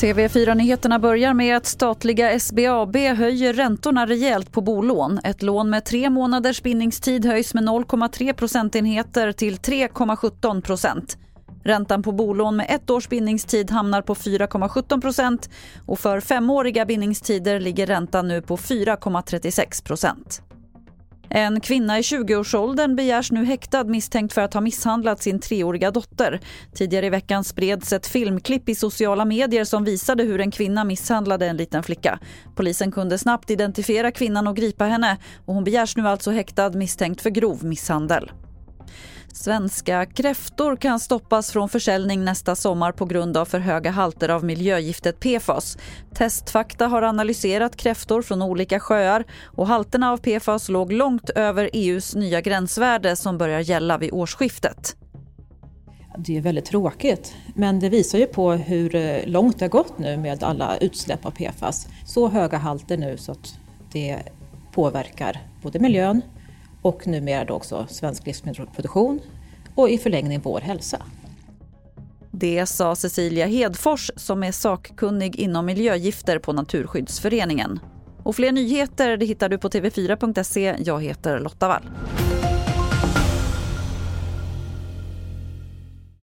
TV4-nyheterna börjar med att statliga SBAB höjer räntorna rejält på bolån. Ett lån med tre månaders bindningstid höjs med 0,3 procentenheter till 3,17 procent. Räntan på bolån med ett års bindningstid hamnar på 4,17 procent och för femåriga bindningstider ligger räntan nu på 4,36 procent. En kvinna i 20-årsåldern begärs nu häktad misstänkt för att ha misshandlat sin treåriga dotter. Tidigare i veckan spreds ett filmklipp i sociala medier som visade hur en kvinna misshandlade en liten flicka. Polisen kunde snabbt identifiera kvinnan och gripa henne och hon begärs nu alltså häktad misstänkt för grov misshandel. Svenska kräftor kan stoppas från försäljning nästa sommar på grund av för höga halter av miljögiftet PFAS. Testfakta har analyserat kräftor från olika sjöar och halterna av PFAS låg långt över EUs nya gränsvärde som börjar gälla vid årsskiftet. Det är väldigt tråkigt, men det visar ju på hur eh, långt det har gått nu med alla utsläpp av PFAS. Så höga halter nu så att det påverkar både miljön och numera då också svensk livsmedelsproduktion och i förlängning vår hälsa. Det sa Cecilia Hedfors som är sakkunnig inom miljögifter på Naturskyddsföreningen. Och fler nyheter det hittar du på tv4.se. Jag heter Lotta Wall.